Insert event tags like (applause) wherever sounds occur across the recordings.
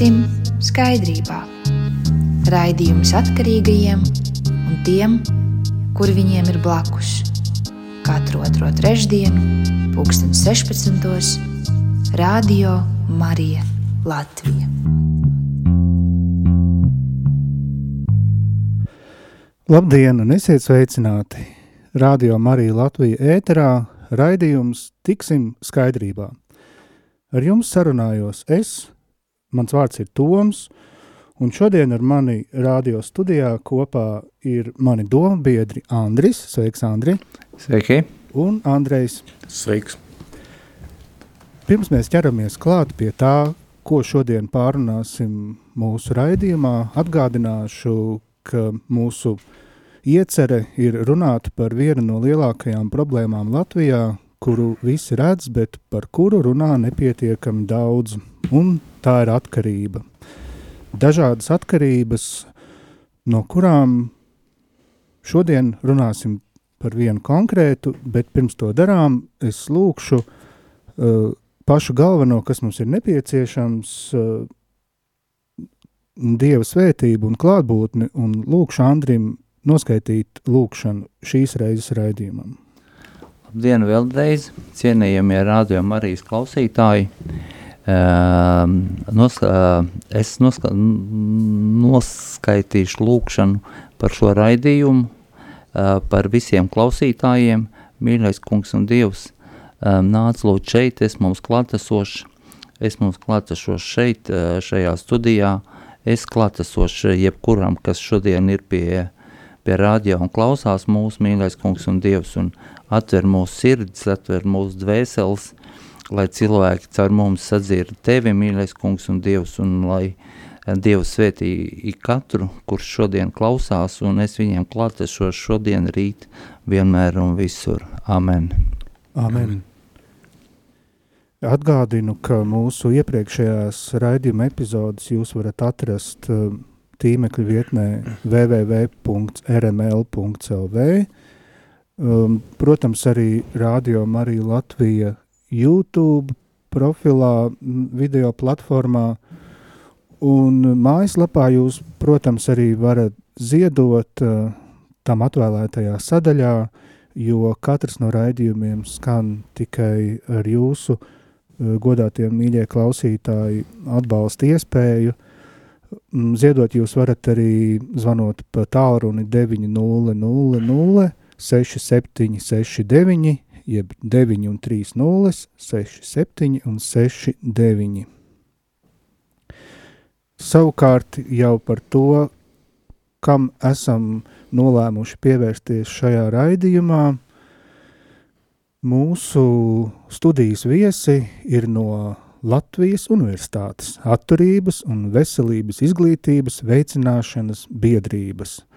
tiksim skaidrībā. Raidījums atkarīgajiem un tiem, kuri viņiem ir blakus. Katru otro trešdienu, pulksten 16. Radio Marija Latvija. Labdien un esiet sveicināti! Radio Marija Latvija ēterā raidījums Tiksim skaidrībā. Ar jums sarunājos es, mans vārds ir Toms, un šodien ar mani radio studijā kopā ir mani domu biedri Andris, sveiks Andri. Sveiki. Un Andrejs. Sveiks. Pirms mēs ķeramies klāt pie tā, ko šodien pārunāsim mūsu raidījumā, atgādināšu, ka mūsu iecere ir runāt par vienu no lielākajām problēmām Latvijā, kuru visi redz, bet par kuru runā nepietiekami daudz, un tā ir atkarība. Dažādas atkarības, no kurām šodien runāsim par vienu konkrētu, bet pirms to darām, es lūkšu uh, pašu galveno, kas mums ir nepieciešams, uh, Dieva svētību un klātbūtni, un lūkšu Andrim noskaitīt lūkšanu šīs reizes raidījumam. Labdien vēlreiz, cienījamie radio Marijas klausītāji. Uh, nos, uh, es noska, noskaitīšu lūkšanu par šo raidījumu, uh, par visiem klausītājiem. Mīļais kungs un dievs, um, nāc lūdzu šeit, es mums klātesošs, es mums klātesošs šeit, uh, šajā studijā, es klātesošs jebkuram, kas šodien ir pie, pie radio un klausās mūsu mīļais kungs un dievs, un atver mūsu sirdis, atver mūsu dvēseles, lai cilvēki caur mums sadzird tevi, mīļais kungs un dievs, un lai eh, Dievs svētī katru, kurš šodien klausās, un es viņiem klātešos šodien, rīt, vienmēr un visur. Amen. Amen. Atgādinu, ka mūsu iepriekšējās raidījuma epizodes jūs varat atrast uh, tīmekļa vietnē www.rml.lv Um, protams, arī Rādio Marija Latvija YouTube profilā, video platformā, un mājaslapā jūs, protams, arī varat ziedot uh, tam atvēlētajā sadaļā, jo katrs no raidījumiem skan tikai ar jūsu uh, godātiem mīļie klausītāji atbalsta iespēju. Ziedot jūs varat arī zvanot pa tālruni 900 6769, jeb 9 un 3 nulles, 67 un 69. Savukārt jau par to, kam esam nolēmuši pievērsties šajā raidījumā, mūsu studijas viesi ir no Latvijas Universitātes atturības un veselības izglītības veicināšanas biedrības –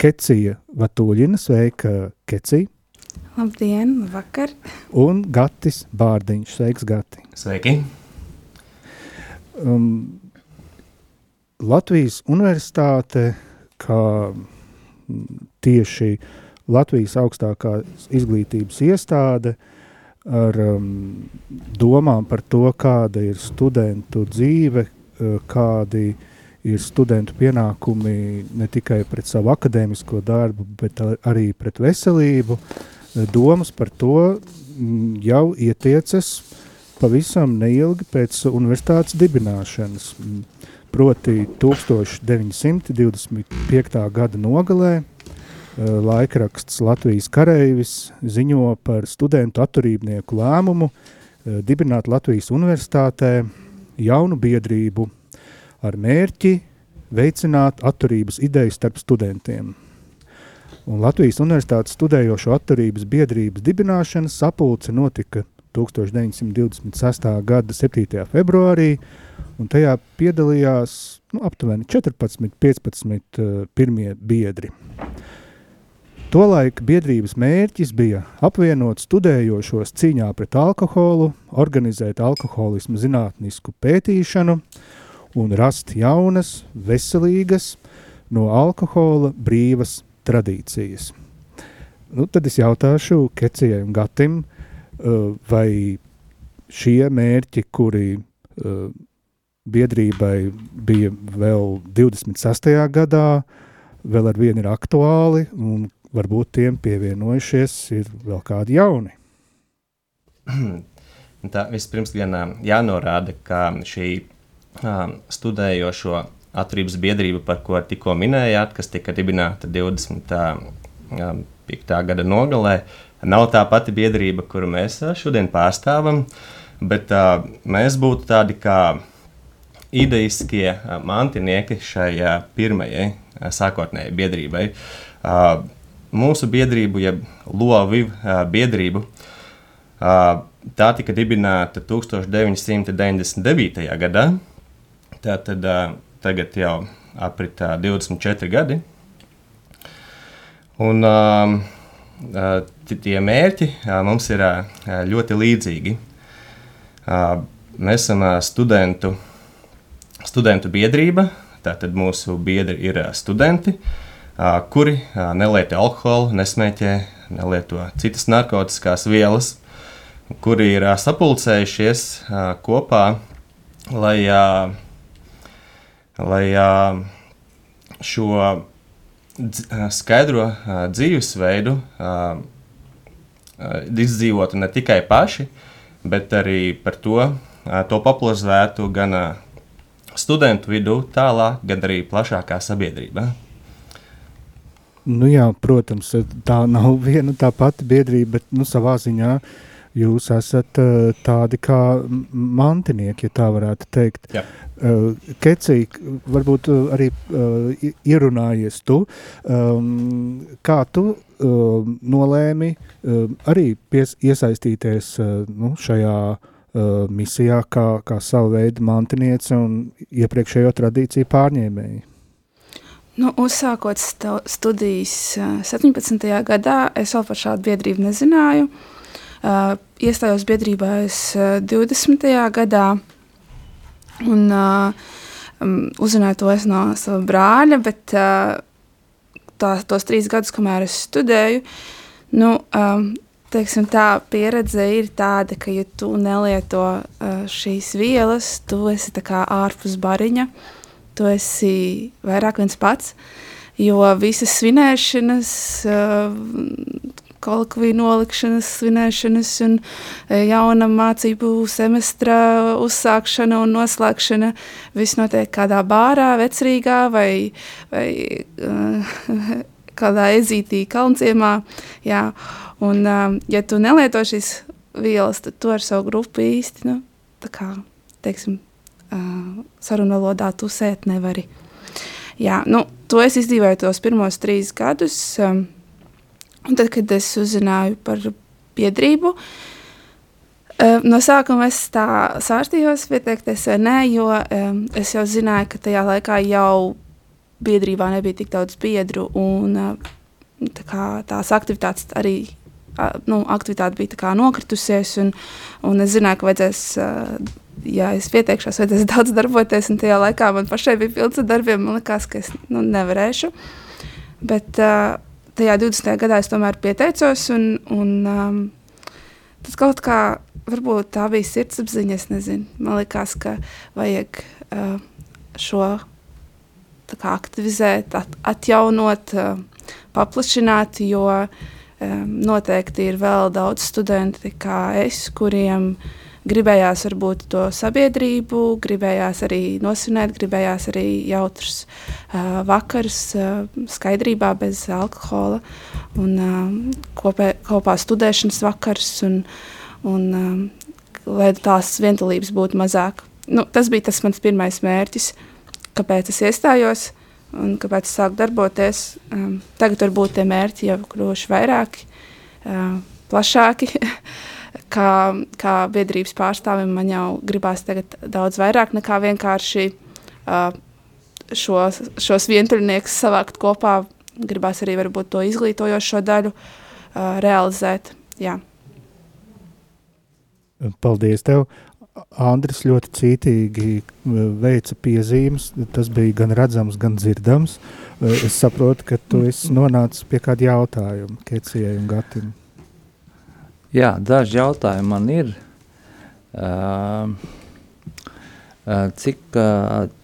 Kecija Vatuļina, sveika Kecija. Labdien, vakar. Un Gatis Bārdiņš, sveiks Gati. Sveiki. Um, Latvijas universitāte, kā tieši Latvijas augstākā izglītības iestāde, ar um, domām par to, kāda ir studentu dzīve, uh, kādi ir ir studentu pienākumi ne tikai pret savu akadēmisko darbu, bet arī pret veselību. Domas par to mm, jau ietiecas pavisam neilgi pēc universitātes dibināšanas. Proti 1925. gada nogalē eh, laikraksts Latvijas kareivis ziņo par studentu atturībnieku lēmumu eh, dibināt Latvijas universitātē jaunu biedrību ar mērķi veicināt atturības ideju starp studentiem. Un Latvijas Universitātes studējošo atturības biedrības dibināšanas sapulce notika 1926. gada 7. februārī, un tajā piedalījās nu, aptuveni 14-15 uh, pirmie biedri. Tolaik biedrības mērķis bija apvienot studējošos cīņā pret alkoholu, organizēt alkoholismu zinātnisku pētīšanu, un rast jaunas, veselīgas, no alkohola brīvas tradīcijas. Nu, tad es jautāšu Kecijai un Gatim, uh, vai šie mērķi, kuri uh, biedrībai bija vēl 26. gadā, vēl ar vienu ir aktuāli, un varbūt tiem pievienojušies ir vēl kādi jauni. (clears throat) Tā vispirms gan jānorāda, ka šī studējošo atturības biedrība, par ko tikko minējāt, kas tika dibināta 25. gada nogalē, nav tā pati biedrība, kuru mēs šodien pārstāvam, bet uh, mēs būtu tādi kā ideiskie mantinieki šai pirmajai sākotnējai biedrībai. Uh, mūsu biedrību, jeb Lovivu biedrību, tā tika dibināta 1999. gadā. Tātad tagad jau aprit 24 gadi. Un tie mērķi mums ir ļoti līdzīgi. Mēs esam studentu, studentu biedrība, tātad mūsu biedri ir studenti. Uh, kuri nelieto alkoholu, nesmēķē, nelieto citas narkotikas vielas, kuri ir sapulcējušies kopā, lai, lai šo skaidro dzīvesveidu izdzīvotu ne tikai paši, bet arī par to, to popularizētu gan studentu vidū, tālāk, gan arī plašākā sabiedrībā. Nu jā, protams, tā nav viena tā pati biedrība, bet nu, savā ziņā jūs esat uh, tādi kā mantinieki, ja tā varētu teikt. Jā. Uh, Kecī, varbūt uh, arī ierunājies tu, um, kā tu nolēmi arī pies, iesaistīties nu, šajā misijā kā, kā savu veidu mantinieci un iepriekšējo tradīciju pārņēmēji? Nu, uzsākot studijas 17. gadā, es vēl par šādu biedrību nezināju. Uh, iestājos biedrībā es 20. gadā un uh, um, uzzināju to no sava brāļa, bet uh, tā, tos trīs gadus, kamēr es studēju, nu, um, teiksim, tā pieredze ir tāda, ka, ja tu nelieto uh, šīs vielas, tu esi ārpus bariņa. Uh, tu esi vairāk viens pats, jo visas svinēšanas, kolekviju nolikšanas, svinēšanas un jauna mācību semestra uzsākšana un noslēgšana, viss notiek kādā bārā, vecrīgā vai, vai (laughs) kādā ezītī kalnciemā, jā, un ja tu nelieto šīs vielas, tad tu ar savu grupu īsti, nu, tā kā, teiksim, uh, sarunu valodā tusēt nevari. Jā, nu, to es izdzīvoju tos pirmos trīs gadus. Um, un tad, kad es uzzināju par biedrību, uh, no sākuma es tā sārstījos pieteikties vai nē, jo um, es jau zināju, ka tajā laikā jau biedrībā nebija tik daudz biedru un uh, tā kā, tās aktivitātes arī nu, aktivitāte bija nokritusies, un, un es zināju, ka vajadzēs ja es pieteikšos, vajadzēs (laughs) daudz darboties, un tajā laikā man pašai bija pilns ar darbiem. Man liekas, ka es nu, nevarēšu. Bet uh, tajā 20. gadā es tomēr pieteicos, un, un um, tas kaut kā, varbūt tā bija sirdsapziņa, es nezinu. Man liekas, ka vajag uh, šo kā, aktivizēt, at, atjaunot, uh, paplašināt, jo um, noteikti ir vēl daudz studenti kā es, kuriem ir gribējās varbūt to sabiedrību, gribējās arī nosvinēt, gribējās arī jautrus uh, vakars uh, skaidrībā bez alkohola un uh, kopē, kopā studēšanas vakars un, un uh, lai tās vientulības būtu mazāk. Nu, tas bija tas mans pirmais mērķis, kāpēc es iestājos un kāpēc es sāku darboties. Um, tagad varbūt tie mērķi jau kļuvuši vairāki, uh, plašāki. (laughs) kā, kā biedrības pārstāvim man jau gribās tagad daudz vairāk nekā vienkārši uh, šos, šos vientuļniekus savākt kopā. Gribās arī varbūt to izglītojošo daļu uh, realizēt. Jā. Paldies tev! Andris ļoti cītīgi veica piezīmes. Tas bija gan redzams, gan dzirdams. Es saprotu, ka tu esi nonācis pie kāda jautājuma Kecijai un Gatim. Jā, daži jautājumi man ir. Uh, Cik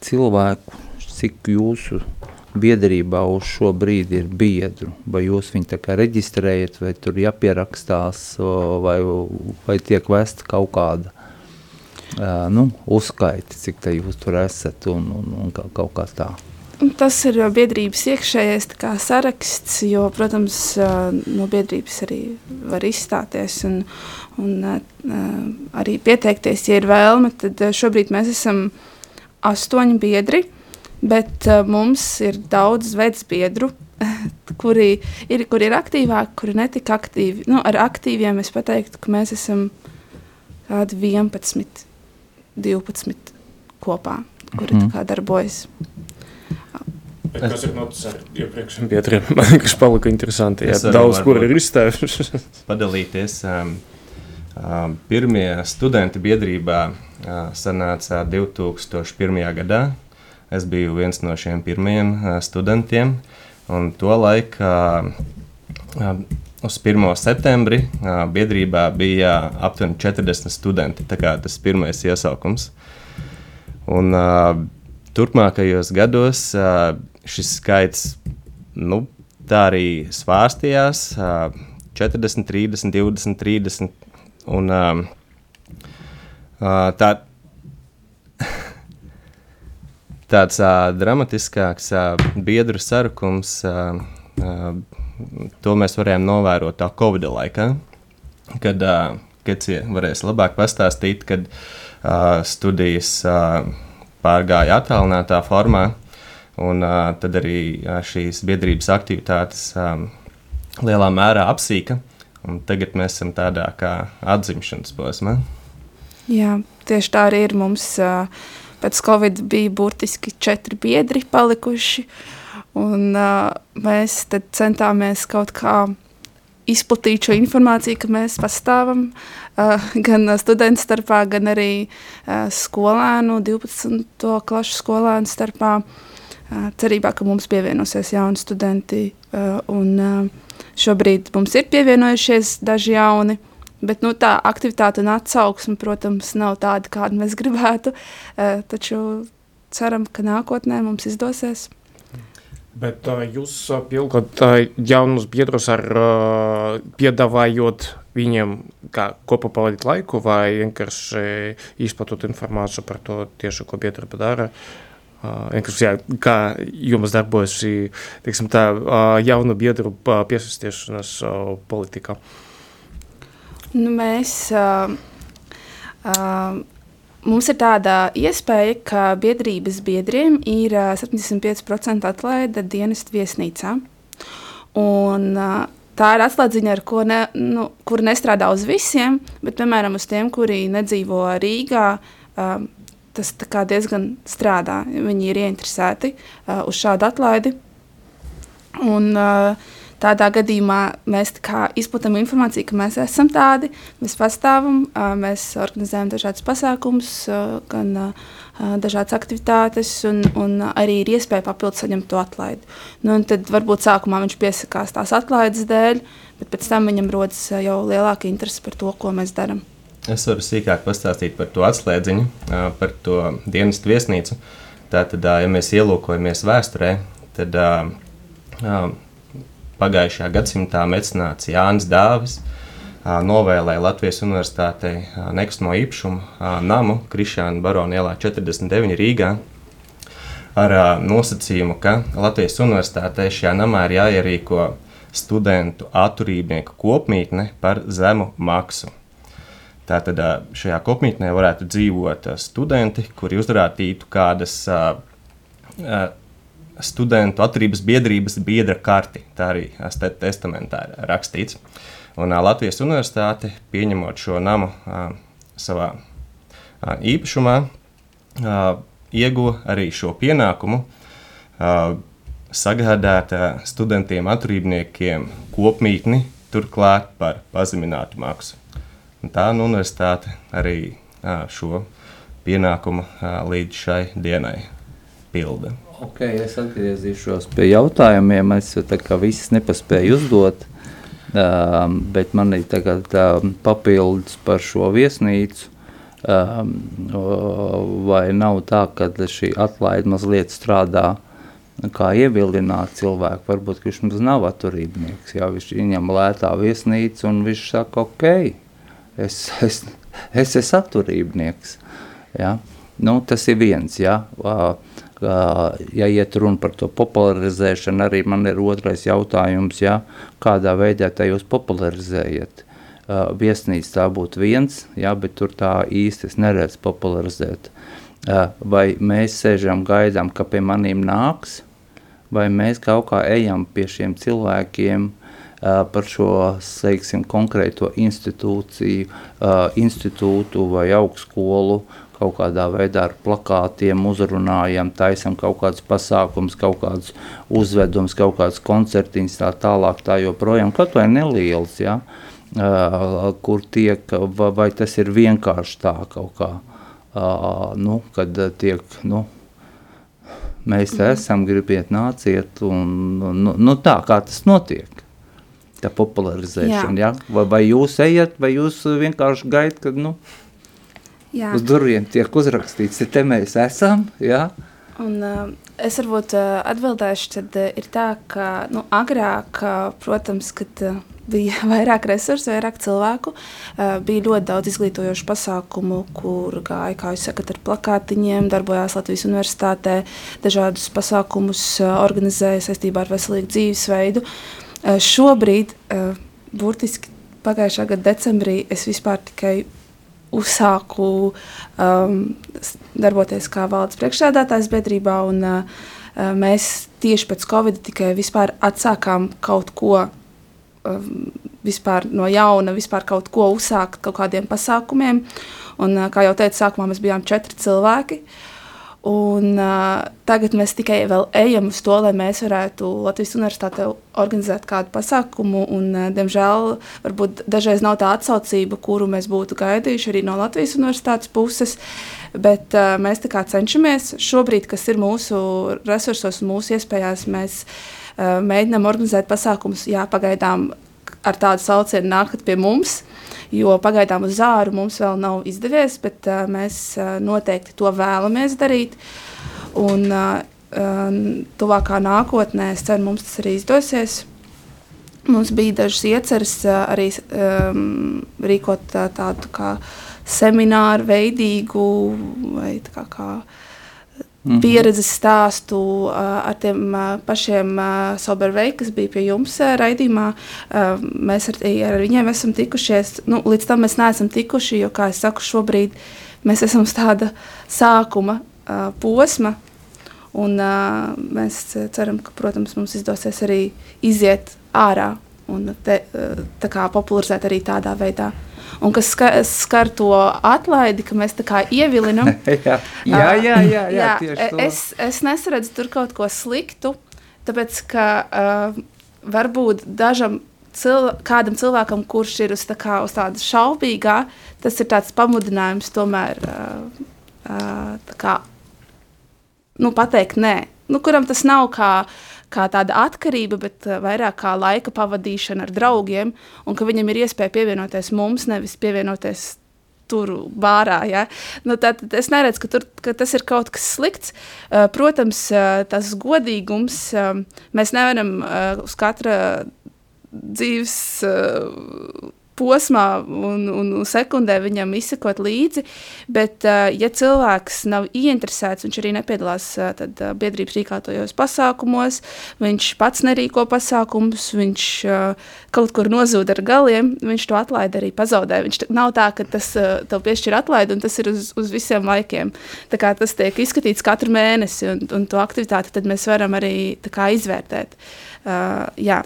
cilvēku, cik jūsu biedrībā uz šo brīdi ir biedru? Vai jūs viņu tā kā reģistrējat, vai tur jāpierakstās, vai, vai tiek vesta kaut kāda nu, uzskaiti, cik te jūs tur esat un, un, un kaut kā tā? Tas ir biedrības iekšējais saraksts, jo, protams, no biedrības arī var izstāties un, un arī pieteikties, ja ir vēlme. Tad šobrīd mēs esam astoņi biedri, bet mums ir daudz vecbiedru, (laughs) kuri ir, kuri ir aktīvāki, kuri netika aktīvi. Nu, ar aktīviem es teiktu, ka mēs esam kādi 11, 12 kopā, kuri mm -hmm. darbojas. Bet kas ir noticis ar iepriekšējiem biedriem? (laughs) Man liekas, palika interesanti. Jā, daudz kur ir izstājušies. (laughs) padalīties. Um, um, pirmie studenti biedrībā uh, sanāca 2001. gadā. Es biju viens no šiem pirmajiem uh, studentiem. Un to laiku uh, uh, uz 1. septembri uh, biedrībā bija aptuveni 40 studenti. Tā kā tas pirmais iesaukums. Un, uh, turpmākajos gados uh, šis skaits nu, tā arī svārstījās. 40, 30, 20, 30. Un, tā, (laughs) tāds dramatiskāks biedru sarukums, to mēs varējām novērot tā Covid laikā, kad Kecija varēs labāk pastāstīt, kad studijas pārgāja attālinātā formā. Un uh, tad arī šīs biedrības aktivitātes um, lielā mērā apsīka. Tagad mēs esam tādā kā atzimšanas posmā. Jā, tieši tā arī ir. Mums uh, pēc Covid bija burtiski četri biedri palikuši. Un, uh, mēs centāmies kaut kā izplatīt šo informāciju, ka mēs pastāvam uh, gan studentu starpā, gan arī uh, skolēnu, 12. klašu skolēnu starpā. Uh, cerībā, ka mums pievienosies jauni studenti. Un šobrīd mums ir pievienojušies daži jauni. Bet nu, tā aktivitāte un atsauksme, protams, nav tāda, kādu mēs (laughs) gribētu. Taču ceram, ka nākotnē mums izdosies. Bet jūs uh, jaunus biedrus ar piedāvājot viņiem kā kopā pavadīt laiku vai vienkārši izplatot informāciju par to tieši, ko biedri dara. Uh, Vienkārši, jā, kā jums darbojas šī teiksim, tā, jaunu biedru piesaistīšanās politikā? Nu, mēs, uh, uh, mums ir tāda iespēja, ka biedrības biedriem ir uh, 75% atlaide dienestu viesnīcā. Un, uh, tā ir atslēdziņa, ar ko ne, nu, kur nestrādā uz visiem, bet, piemēram, uz tiem, kuri nedzīvo Rīgā. Uh, tas diezgan strādā. Viņi ir ieinteresēti uh, uz šādu atlaidi. Un, uh, tādā gadījumā mēs izplatām informāciju, ka mēs esam tādi, mēs pastāvam, uh, mēs organizējam dažādas pasākumus, uh, gan uh, dažādas aktivitātes, un, un arī ir iespēja papildus saņemt to atlaidi. Nu, tad varbūt sākumā viņš piesakās tās atlaides dēļ, bet pēc tam viņam rodas jau lielāka interese par to, ko mēs darām. Es varu sīkāk pastāstīt par to atslēdziņu, par to dienas viesnīcu. Tātad, ja mēs ielūkojamies vēsturē, tad pagājušajā gadsimtā mecenāts Jānis Dāvis novēlēja Latvijas Universitātei nekustamo īpašumu namu Krišāna Barona ielā 49 Rīgā ar nosacījumu, ka Latvijas Universitātei šajā namā ir jāierīko studentu atturībnieku kopmītne par zemu maksu. Tātad šajā kopmītnē varētu dzīvot studenti, kuri uzrādītu kādas studentu attīstības biedrības biedra karti. Tā arī testamentā ir rakstīts. Un Latvijas universitāte, pieņemot šo namu savā īpašumā, ieguva arī šo pienākumu sagādāt studentiem, atrībniekiem kopmītni, turklāt par pazeminātu maksu. Tā nu, universitāte arī šo pienākumu līdz šai dienai pilda. Okay, es atgriezīšos pie jautājumiem. Es visus nepaspēju uzdot, uh, bet man ir tagad uh, papildus par šo viesnīcu. Um, vai nav tā, ka šī atlaide mazliet strādā kā ievilināt cilvēku. Varbūt viņš mums nav atturībnieks. Jā, viņš viņam lētā viesnīca un viņš saka, ok, es, es, es esmu atturībnieks. Jā. Nu, tas ir viens. Jā. Ja iet runa par to popularizēšanu, arī man ir otrais jautājums, jā, kādā veidā tā jūs popularizējat viesnīca tā būtu viens, jā, bet tur tā īsti es neredzu popularizēt. Vai mēs sēžam gaidām, ka pie maniem nāks, vai mēs kaut kā ejam pie šiem cilvēkiem uh, par šo, teiksim, konkrēto institūciju, institūtu vai augstskolu, kaut kādā veidā ar plakātiem uzrunājam, taisam kaut kādus pasākums, kaut kādus uzvedums, kaut kādus koncertiņus, tā tālāk, tā joprojām, kaut vai neliels, ja? kur tiek, vai tas ir vienkārši tā kaut kā, nu, kad tiek, nu, mēs te esam, gribiet nāciet, un nu, nu tā, kā tas notiek, tā popularizēšana, jā. ja? vai, vai jūs ejat, vai jūs vienkārši gaidat, kad, nu, jā. uz durviem tiek uzrakstīts, te mēs esam, jā, Un, uh, es varbūt uh, atbildēšu, tad uh, ir tā, ka nu, agrāk, uh, protams, kad uh, bija (laughs) vairāk resursu, vairāk cilvēku. Bija ļoti daudz izglītojošu pasākumu, kur gāja, kā jūs sakat, ar plakātiņiem, darbojās Latvijas universitātē, dažādus pasākumus organizēja saistībā ar veselīgu dzīvesveidu. Uh, šobrīd, uh, burtiski pagājušā gada decembrī, es vispār tikai uzsāku um, darboties kā valdes priekšsēdētājs biedrībā, un uh, mēs tieši pēc Covid tikai vispār atsākām kaut ko Um, vispār no jauna vispār kaut ko uzsākt, kaut kādiem pasākumiem. Un, uh, kā jau teicu, sākumā mēs bijām četri cilvēki. Un, uh, tagad mēs tikai ejam uz to, lai mēs varētu Latvijas universitātē organizēt kādu pasākumu. Un, uh, diemžēl, varbūt dažreiz nav tā atsaucība, kuru mēs būtu gaidījuši arī no Latvijas universitātes puses. Bet uh, mēs cenšamies šobrīd, kas ir mūsu resursos un mūsu iespējās, mēs uh, mēģinām organizēt pasākumus. Jā, pagaidām ar tādu saucienu nākat pie mums, jo pagaidām uz zāru mums vēl nav izdevies, bet uh, mēs uh, noteikti to vēlamies darīt. Un, uh, tuvākā nākotnē, es ceru, mums tas arī izdosies. Mums bija dažas ieceres arī um, rīkot tādu kā semināru veidīgu vai kā, kā -hmm. pieredzes stāstu uh, ar tiem uh, pašiem uh, Sobervei, kas bija pie jums uh, raidījumā. Uh, mēs ar, ar viņiem esam tikušies. Nu, līdz tam mēs neesam tikuši, jo, kā es saku, šobrīd mēs esam uz tāda sākuma uh, posma. Un, uh, mēs ceram, ka protams, mums izdosies arī iziet ārā un te, uh, popularizēt arī tādā veidā. Un kas skar, skar to atlaidi, ka mēs tā kā ievilinam. (laughs) jā, jā, jā, jā, jā, jā es, es nesaredzu tur kaut ko sliktu, tāpēc ka uh, varbūt dažam cil kādam cilvēkam, kurš ir uz, tā kā, uz tāda šaubīgā, tas ir tāds pamudinājums tomēr uh, uh, kā, nu, pateikt nē. Nu, kuram tas nav kā uh, kā tāda atkarība, bet eh, vairāk kā laika pavadīšana ar draugiem, un ka viņam ir iespēja pievienoties mums, nevis pievienoties tur bārā. Ja? Nu, tad, es neredzu, ka, tur, ka tas ir kaut kas slikts. Uh, protams, uh, tas godīgums mēs nevaram uz katra dzīves posmā un, un, un sekundē viņam izsekot līdzi. Bet, uh, ja cilvēks nav ieinteresēts, viņš arī nepiedalās uh, tad, uh, biedrības rīkotajos pasākumos, viņš pats nerīko pasākumus, viņš kaut kur nozūd ar galiem, viņš to atlaid arī pazaudē. Viņš nav tā, ka tas tev piešķir atlaidi un tas ir uz, uz visiem laikiem. Tā kā tas tiek izskatīts katru mēnesi un, un to aktivitāti tad mēs varam arī kā, izvērtēt. Uh, jā.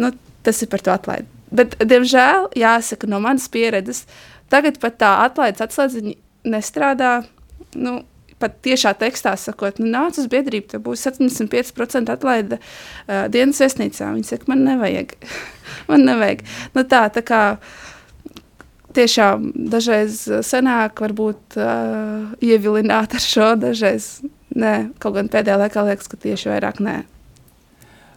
nu, tas ir par to atlaidi. Bet, diemžēl, jāsaka, no manas pieredzes, tagad pat tā atlaides atslēdziņa nestrādā. Nu, pat tiešā tekstā sakot, nu, nāc uz biedrību, tev būs 75% atlaide uh, dienas viesnīcā. Viņi saka, man nevajag. (laughs) man nevajag. Nu, tā, tā kā tiešām dažreiz senāk varbūt uh, ievilināt ar šo, dažreiz nē. Kaut gan pēdējā laikā liekas, ka tieši vairāk nē.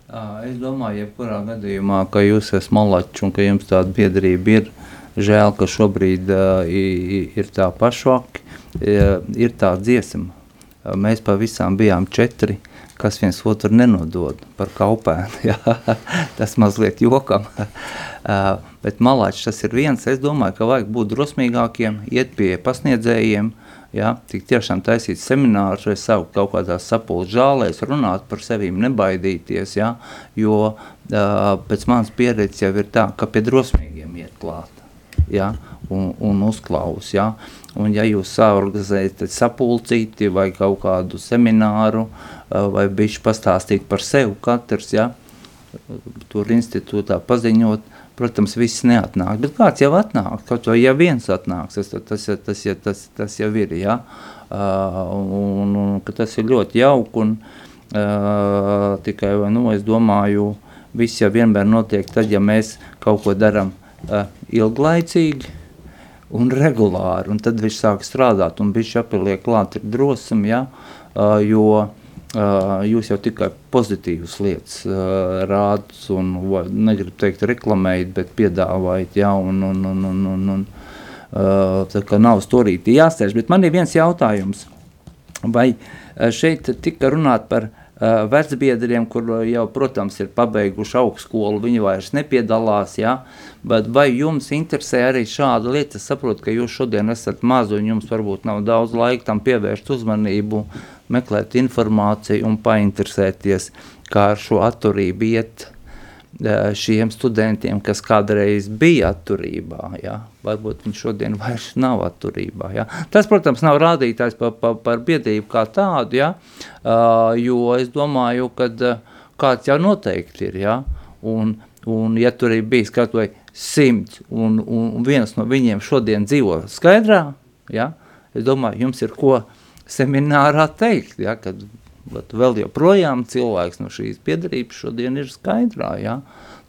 Es domāju, jebkurā gadījumā, ka jūs esat malači un ka jums tāda biedrība ir, žēl, ka šobrīd uh, ir tā pašvaki, uh, ir tā dziesma. Uh, mēs pavisam bijām četri, kas viens otru nenodod par kaupēnu. (laughs) tas mazliet jokam. uh, bet malāč tas ir viens. Es domāju, ka vajag būt drosmīgākiem, iet pie pasniedzējiem, ja, tik tiešām taisīt seminārus vai savu kaut kādās sapulces žālēs, runāt par sevīm, nebaidīties, ja, jo uh, pēc manas pieredzes jau ir tā, ka pie drosmīgiem iet klāt ja, un, un uzklaus. Ja. Un ja jūs saorganizējat sapulcīti vai kaut kādu semināru vai bišķi pastāstīt par sevi katrs, ja, tur institūtā paziņot, protams, viss neatnāk, bet kāds jau atnāk, kaut vai ja viens atnāks, tas, tas, tas, tas, tas, jau ir, ja, un, un ka tas ir ļoti jauk, un uh, tikai, nu, es domāju, viss jau vienmēr notiek tad, ja mēs kaut ko daram uh, ilglaicīgi un regulāri, un tad viņš sāk strādāt, un viņš apieliek klāt ir drosam, ja, uh, jo uh, jūs jau tikai pozitīvas lietas uh, rādat, un negribu teikt reklamējat, bet piedāvājat, ja, un, un, un, un, un, uh, tā kā nav storīti jāsēž, bet man ir viens jautājums, vai šeit tika runāt par uh, Uh, vecbiedriem, kur jau, protams, ir pabeiguši augstskolu, viņi vairs nepiedalās, ja? bet vai jums interesē arī šāda lieta? Es saprotu, ka jūs šodien esat mazi un jums varbūt nav daudz laika tam pievērst uzmanību, meklēt informāciju un painteresēties, kā ar šo atturību iet šiem studentiem, kas kādreiz bija atturībā. Ja? Varbūt viņi šodien (laughs) vairs nav atturībā. Ja? Tas, protams, nav rādītājs par, par, par biedrību kā tādu, ja? jo es domāju, ka kāds jau noteikti ir. Ja? Un, un ja tur ir bijis kaut vai simts, un, un viens no viņiem šodien dzīvo skaidrā, ja? es domāju, jums ir ko seminārā teikt, ja? kad Bet vēl joprojām cilvēks no šīs piedarības šodien ir skaidrā. Ja?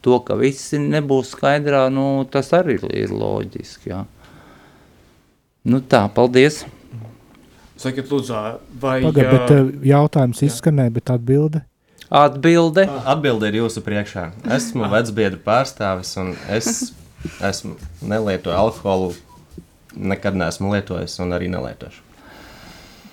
To, ka visi nebūs skaidrā, nu, tas arī ir loģiski. Ja? Nu tā, paldies. Sakiet, lūdzu, vai... Pagad, bet uh, jautājums jā. izskanēja, bet atbilde? Atbilde? Atbilde ir jūsu priekšā. Esmu vecbiedru pārstāvis un es esmu nelietoju alkoholu, nekad neesmu lietojis un arī nelietošu.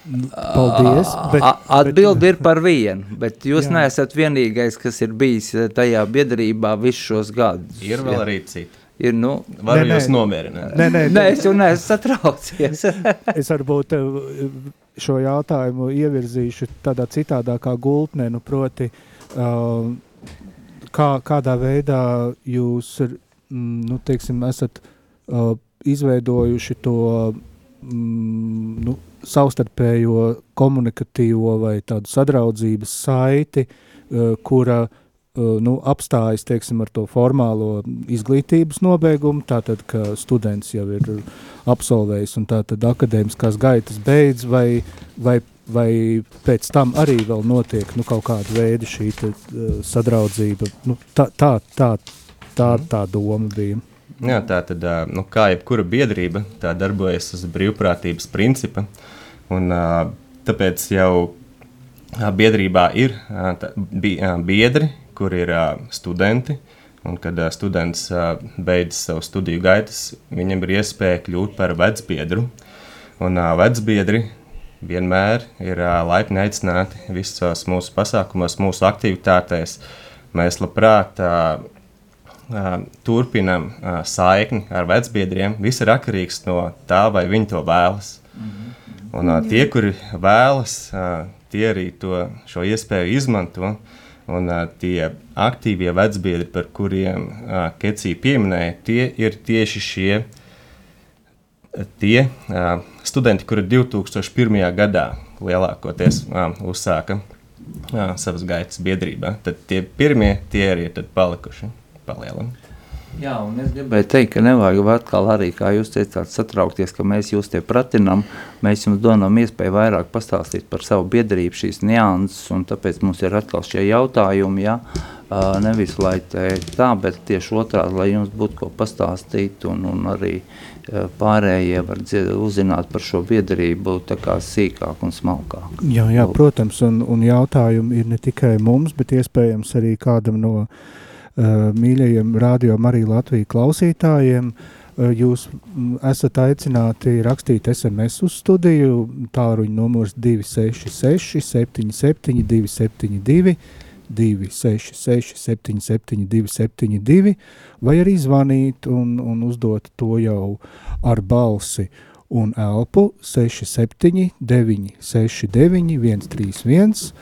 Paldies. Bet, Atbildi bet, ir par vienu, bet jūs jā. neesat vienīgais, kas ir bijis tajā biedrībā visus šos gadus. Ir vēl jā. arī citi. Ir, nu, Varu nē, jūs nomierināt. Nē, nē, nē, es jau neesmu satraucies. (laughs) es varbūt eh, šo jautājumu ievirzīšu tādā citādākā gultnē, nu proti, uh, kā, kādā veidā jūs, mm, nu, teiksim, esat uh, izveidojuši to mm, nu, savstarpējo komunikatīvo vai tādu sadraudzības saiti, uh, kura uh, nu, apstājas teiksim, ar to formālo izglītības nobeigumu, tātad, ka students jau ir absolvējis un tātad akadēmiskās gaitas beidz, vai, vai, vai pēc tam arī vēl notiek nu, kaut kāda veida šī te, uh, sadraudzība. Nu, tā, tā, tā, tā, tā doma bija. Jā, tā tad, nu, kā jebkura biedrība, tā darbojas uz brīvprātības principa. Un, tāpēc jau biedrībā ir biedri, kur ir studenti. Un, kad students beidz savu studiju gaitas, viņam ir iespēja kļūt par vecbiedru. Un vecbiedri vienmēr ir laipni aicināti visos mūsu pasākumos, mūsu aktivitātēs. Mēs labprāt turpinam saikni ar vecbiedriem. Viss ir atkarīgs no tā, vai viņi to vēlas. Mm -hmm. Un tie, kuri vēlas, tie arī to, šo iespēju izmanto. Un tie aktīvie vecbiedri, par kuriem Kecija pieminēja, tie ir tieši šie tie studenti, kuri 2001. gadā lielākoties uzsāka savas gaitas biedrībā. Tad tie pirmie, tie arī ir palikuši palielam. Jā, un es gribēju teikt, ka nevajag atkal arī, kā jūs teicāt, satraukties, ka mēs jūs te pratinam. Mēs jums dodam iespēju vairāk pastāstīt par savu biedrību, šīs nianses, un tāpēc mums ir atkal šie jautājumi, ja? uh, nevis lai tā, bet tieši otrādi, lai jums būtu ko pastāstīt, un, un arī uh, pārējie var uzzināt par šo biedrību tā kā sīkāk un smalkāk. Jā, jā protams, un, un jautājumi ir ne tikai mums, bet iespējams arī kādam no uh, mīļajiem radio Marija Latvijas klausītājiem. Jūs esat aicināti rakstīt SMS uz studiju, tālruņa numurs 266 77 272 266 77 272 vai arī zvanīt un, un uzdot to jau ar balsi un elpu 67 969 131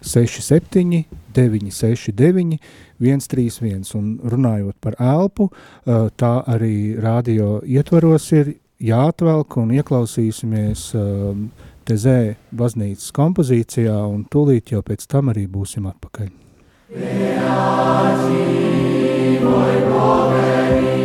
67 969 131. Un runājot par elpu, tā arī radio ietvaros ir jāatvelk un ieklausīsimies Tezē baznīcas kompozīcijā un tūlīt jau pēc tam arī būsim atpakaļ. Beati, voi poveri,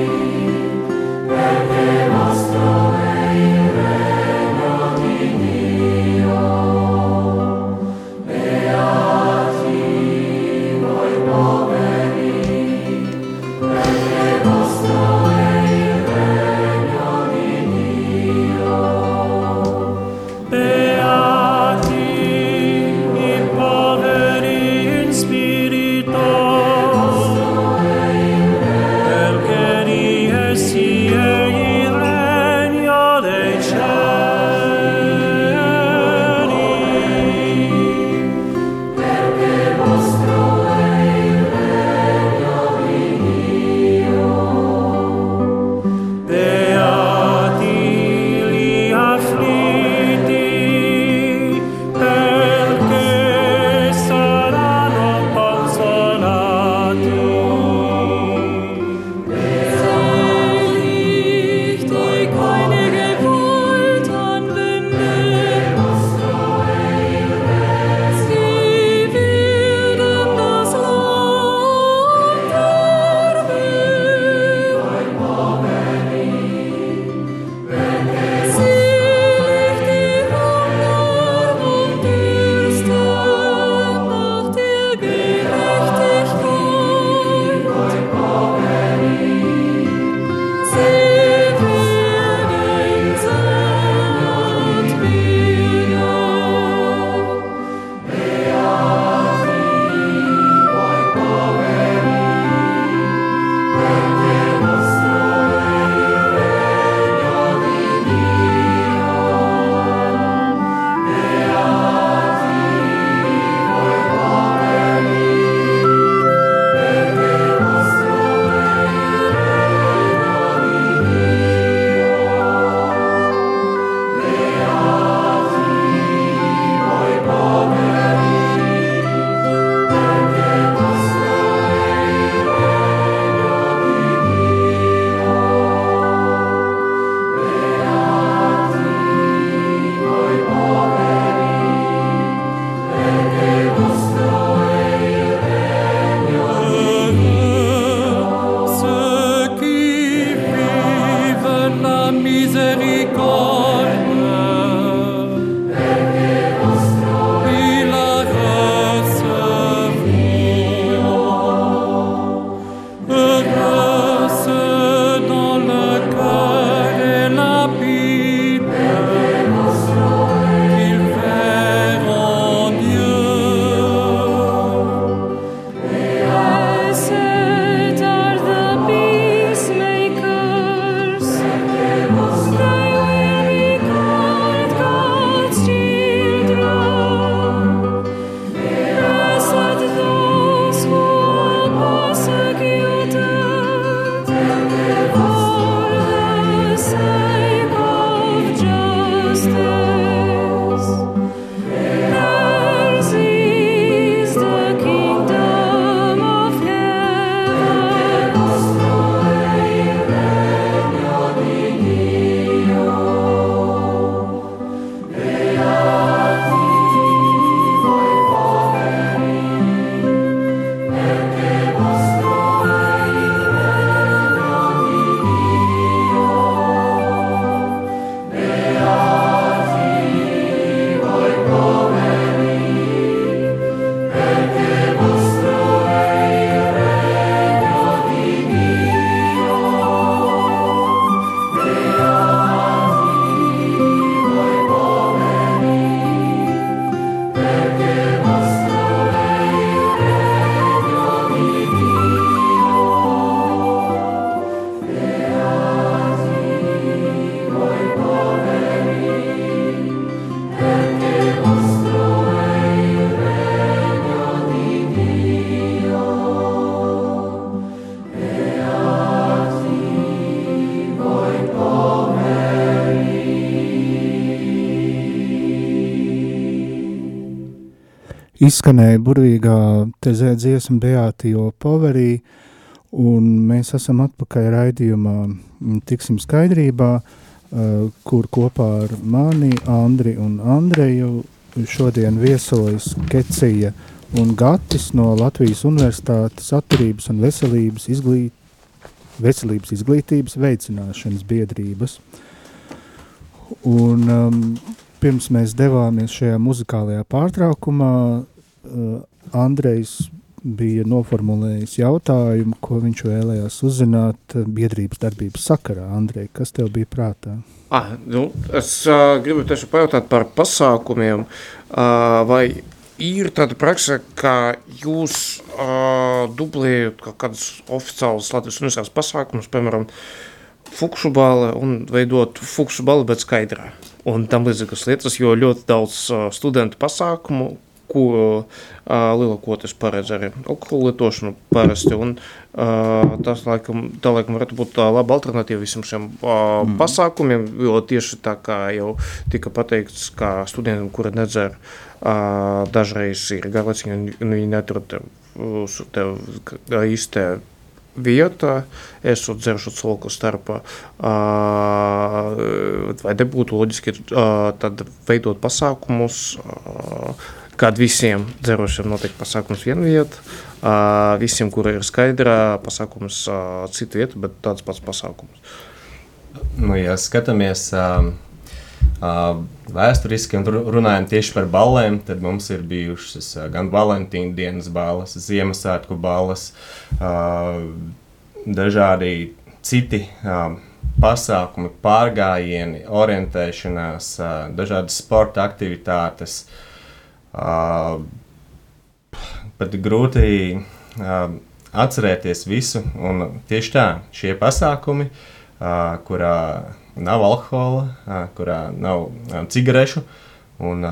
izskanēja burvīgā tezē dziesma Beātijo Poverī, un mēs esam atpakaļ raidījumā Tiksim skaidrībā, kur kopā ar mani, Andri un Andreju šodien viesojas Kecija un Gatis no Latvijas Universitātes atturības un veselības, izglīt, veselības izglītības veicināšanas biedrības. Un um, pirms mēs devāmies šajā muzikālajā pārtraukumā, Andrejs bija noformulējis jautājumu, ko viņš vēlējās uzzināt biedrības darbības sakarā. Andrej, kas tev bija prātā? Ah, nu, es uh, gribu tieši pajautāt par pasākumiem, uh, vai ir tāda praksa, ka jūs uh, dublējat kaut kādus oficiālus Latvijas universitātes pasākumus, piemēram, fukšu bāle un veidot fukšu bāli, bet skaidrā. Un tam līdzīgas lietas, jo ļoti daudz uh, studentu pasākumu, ko lielākoties paredz arī alkohola lietošanu parasti. Un, tas, laikam, tā laikam varētu būt laba alternatīva visam šiem mm. pasākumiem, jo tieši tā kā jau tika pateikts, kā studentiem, kuri nedzer, dažreiz ir garlaciņi un viņi netur tev, tev īstē vieta, esot dzeršu cilvēku starpā, vai nebūtu loģiski tad veidot pasākumus, kad visiem dzerošiem notiek pasākums vienu vietu, visiem, kuri ir skaidrā, pasākums citu vietu, bet tāds pats pasākums. Nu, ja skatāmies uh, uh, vēsturiski un runājam tieši par ballēm, tad mums ir bijušas uh, gan Valentīna dienas balles, Ziemassvētku balles, uh, dažādi citi uh, pasākumi, pārgājieni, orientēšanās, uh, dažādas sporta aktivitātes. Uh, Uh, pat grūti atcerēties visu. Un tieši tā, šie pasākumi, kurā nav alkohola, kurā nav cigarešu, un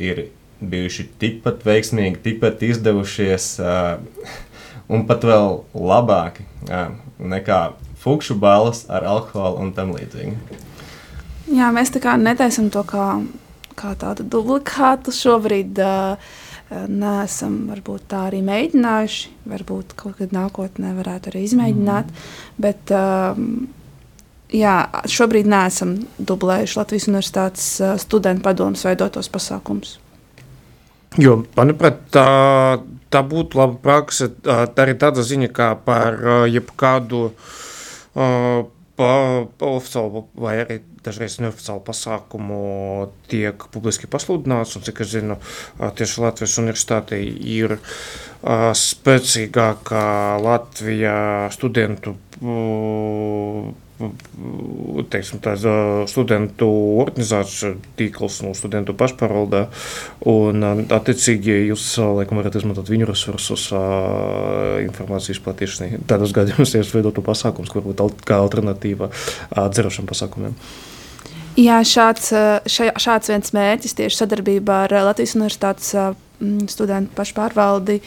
ir bijuši tikpat veiksmīgi, tikpat izdevušies, un pat vēl labāki nekā fukšu balas ar alkoholu un tam līdzīgi. Jā, mēs tā kā netaisam to kā kā tādu dublikātu. Šobrīd uh, neesam varbūt, tā arī mēģinājuši. Varbūt kaut kad nākotnē varētu arī izmēģināt. Mm. Bet, uh, jā, šobrīd neesam dublējuši Latvijas Universitātes uh, studentu padomus veidotos pasākumus. Jo, manuprāt, tā, tā būtu laba praksa. Tā arī tāda ziņa, kā par jebkādu uh, pa, pa oficiālu vai arī dažreiz neoficiālu pasākumu tiek publiski pasludināts. Un, cik es zinu, tieši Latvijas universitātei ir spēcīgākā Latvijā studentu teiksim, tā, studentu organizāciju tīkls no studentu pašpārvaldā. Un, attiecīgi, jūs laikam varat izmantot viņu resursus informācijas platīšanai. Tādos gadījumos jūs veidotu pasākums, kur varbūt kā alternatīva dzērošiem pasākumiem. Jā, šāds, šā, šāds viens mērķis tieši sadarbībā ar Latvijas Universitātes studentu pašpārvaldi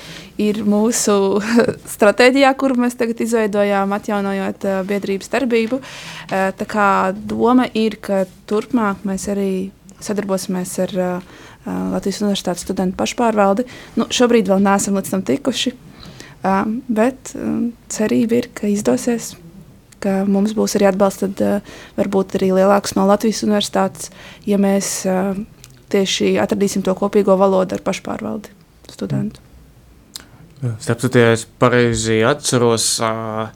ir mūsu (laughs) stratēģijā, kuru mēs tagad izveidojām, atjaunojot biedrības darbību. Tā kā doma ir, ka turpmāk mēs arī sadarbosimies ar Latvijas Universitātes studentu pašpārvaldi. Nu, šobrīd vēl neesam līdz tam tikuši, bet cerība ir, ka izdosies ka mums būs arī atbalsts, tad uh, varbūt arī lielāks no Latvijas universitātes, ja mēs uh, tieši atradīsim to kopīgo valodu ar pašpārvaldi studentu. Starp citu, ja es pareizi atceros, uh,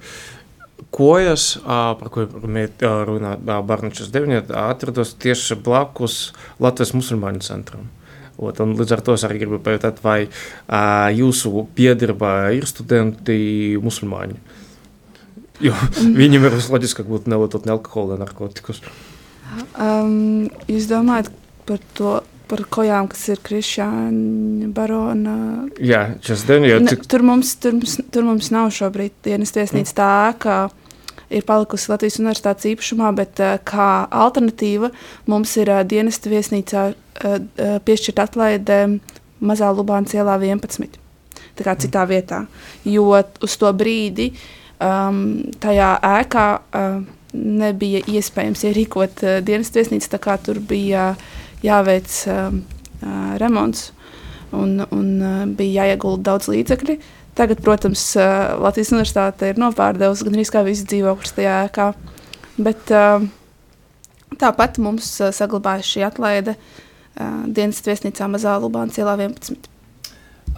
kojas, par ko runā Barnačas 9, atrados tieši blakus Latvijas musulmaņu centram. Ot, un līdz ar to es arī gribu pajautāt, vai uh, jūsu piedarībā ir studenti musulmaņi? Jo viņam ir loģiski, ka būtu nelietot ne alkoholu, ne narkotikus. Um, jūs domājat par to, par kojām, kas ir Krišāna barona? Jā, šis dien, jau cik... Tur mums, tur, tur mums nav šobrīd dienas tiesnīca tā, ka ir palikusi Latvijas universitātes īpašumā, bet uh, kā alternatīva mums ir uh, dienesta viesnīcā uh, uh, piešķirt atlaide Mazā Lubānas ielā 11. Tā kā citā vietā, jo uz to brīdi uh, um, tajā ēkā uh, nebija iespējams ierīkot uh, dienas viesnīcu, tā kā tur bija jāveic um, uh, remonts. un, un uh, bija jāiegulda daudz līdzekļu. Tagad, protams, uh, Latvijas universitāte ir nopārdevusi gan arī kā visi dzīvokļus tajā ēkā. Bet uh, tāpat mums uh, saglabājas šī atlaide uh, dienas viesnīcā Mazā Lubāna cielā 11.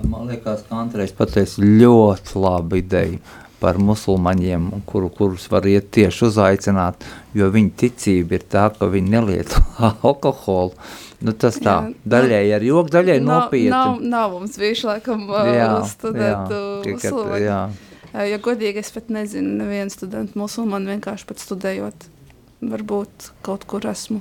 Man liekas, ka Andrejs pateica ļoti labu ideju par musulmaņiem, kuru, kurus var iet tieši uzaicināt, jo viņa ticība ir tā, ka viņi nelieto (laughs) alkoholu. Nu, tas tā, jā, daļai ar joku, nav, nopietni. Nav, nav mums bijuši, laikam, Jā, studentu jā, musulmaņi. jā. Ja godīgi, es pat nezinu, nevienu studentu musulmanu vienkārši pat studējot. Varbūt kaut kur esmu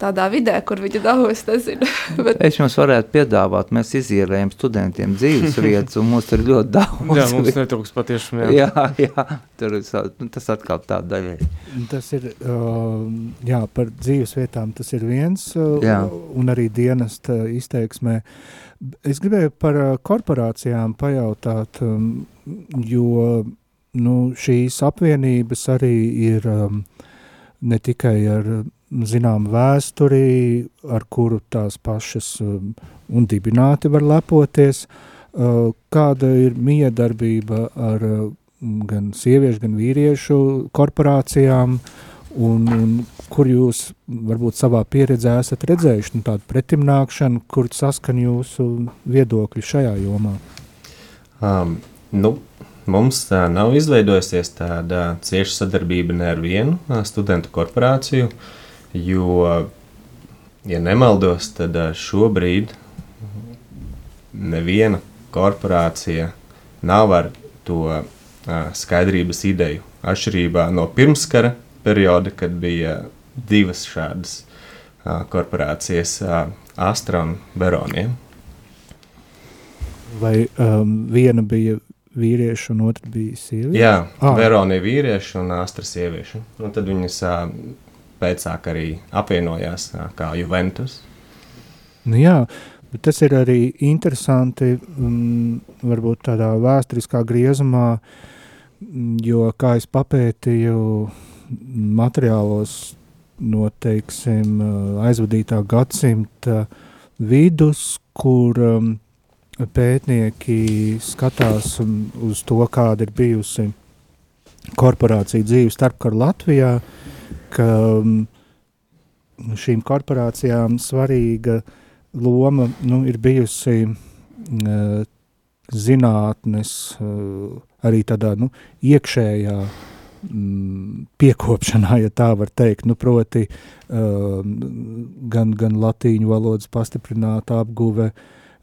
tādā vidē, kur viņi nezinu. (laughs) Bet, Es jums varētu piedāvāt, mēs izīrējam studentiem dzīves vietas, un mums tur ir ļoti daudz. Jā, mums netrūks patiešām. Jā. jā, jā, tur ir, nu, tas atkal tā daļai. Tas ir uh, jā, par dzīves vietām, tas ir viens, uh, Jā. un arī dienesta izteiksmē. Es gribēju par uh, korporācijām pajautāt, um, jo nu, šīs apvienības arī ir um, ne tikai ar zinām vēsturi, ar kuru tās pašas um, un dibināti var lepoties, uh, kāda ir miedarbība ar uh, gan sieviešu, gan vīriešu korporācijām, un, un kur jūs varbūt savā pieredzē esat redzējuši nu, tādu pretimnākšanu, kur saskan jūsu viedokļi šajā jomā? Um, nu, mums tā nav izveidojusies tāda cieša sadarbība ne ar vienu ā, studentu korporāciju, jo, ja nemaldos, tad ā, šobrīd neviena korporācija nav ar to ā, skaidrības ideju. Atšķirībā no pirmskara perioda, kad bija divas šādas ā, korporācijas, Astra un Veronija. Vai um, viena bija vīrieša un otra bija sieviete? Jā, Ā. Veronija vīrieši un Astra sievieši. Un tad viņas ā, pēcāk arī apvienojās kā Juventus. Nu, jā, bet tas ir arī interesanti, um, varbūt tādā vēsturiskā griezumā, mm, jo, kā es papētīju materiālos no, teiksim, uh, aizvadītā gadsimta vidus, kur um, pētnieki skatās uz to, kāda ir bijusi korporācija dzīve starpkara Latvijā, ka um, šīm korporācijām svarīga loma nu, ir bijusi uh, zinātnes, uh, arī tādā nu, iekšējā mm, piekopšanā, ja tā var teikt, nu, proti uh, gan, gan latīņu valodas pastiprināta apguve,